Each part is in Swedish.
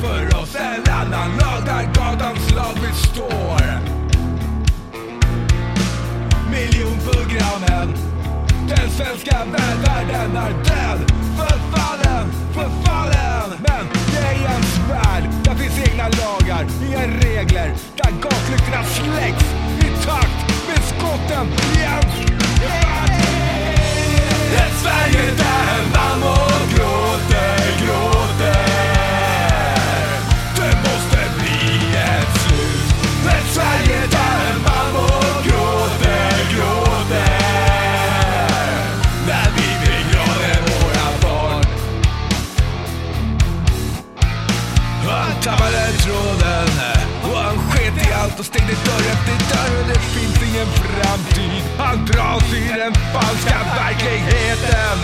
framför oss. En annan lag där gatans lag består. Miljonprogrammen Den svenska välfärden är död. Förfallen, förfallen. Tappade tråden och han sket i allt och stängde dörr efter dörr och det finns ingen framtid. Han dras i den falska verkligheten.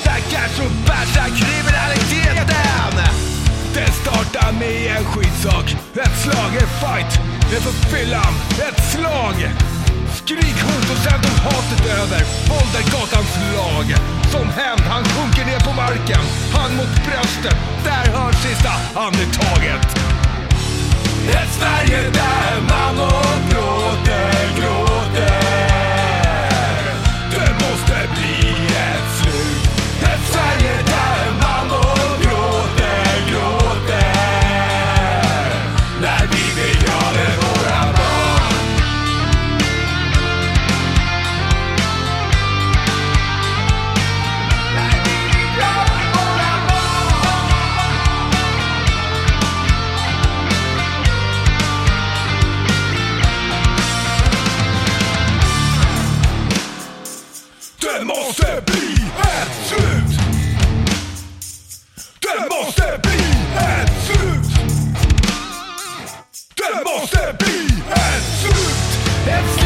Stackars och bärsar kriminaliteten. Det startar med en skitsak, ett slag, En fight för fyllan, ett slag. Skrik hot och sen tog hatet över. Våld är gatans lag. Som hämnd, han sjunker ner på marken hand mot bröstet, där hörs sista andetaget. Ett Sverige där mammor och måste bli ett.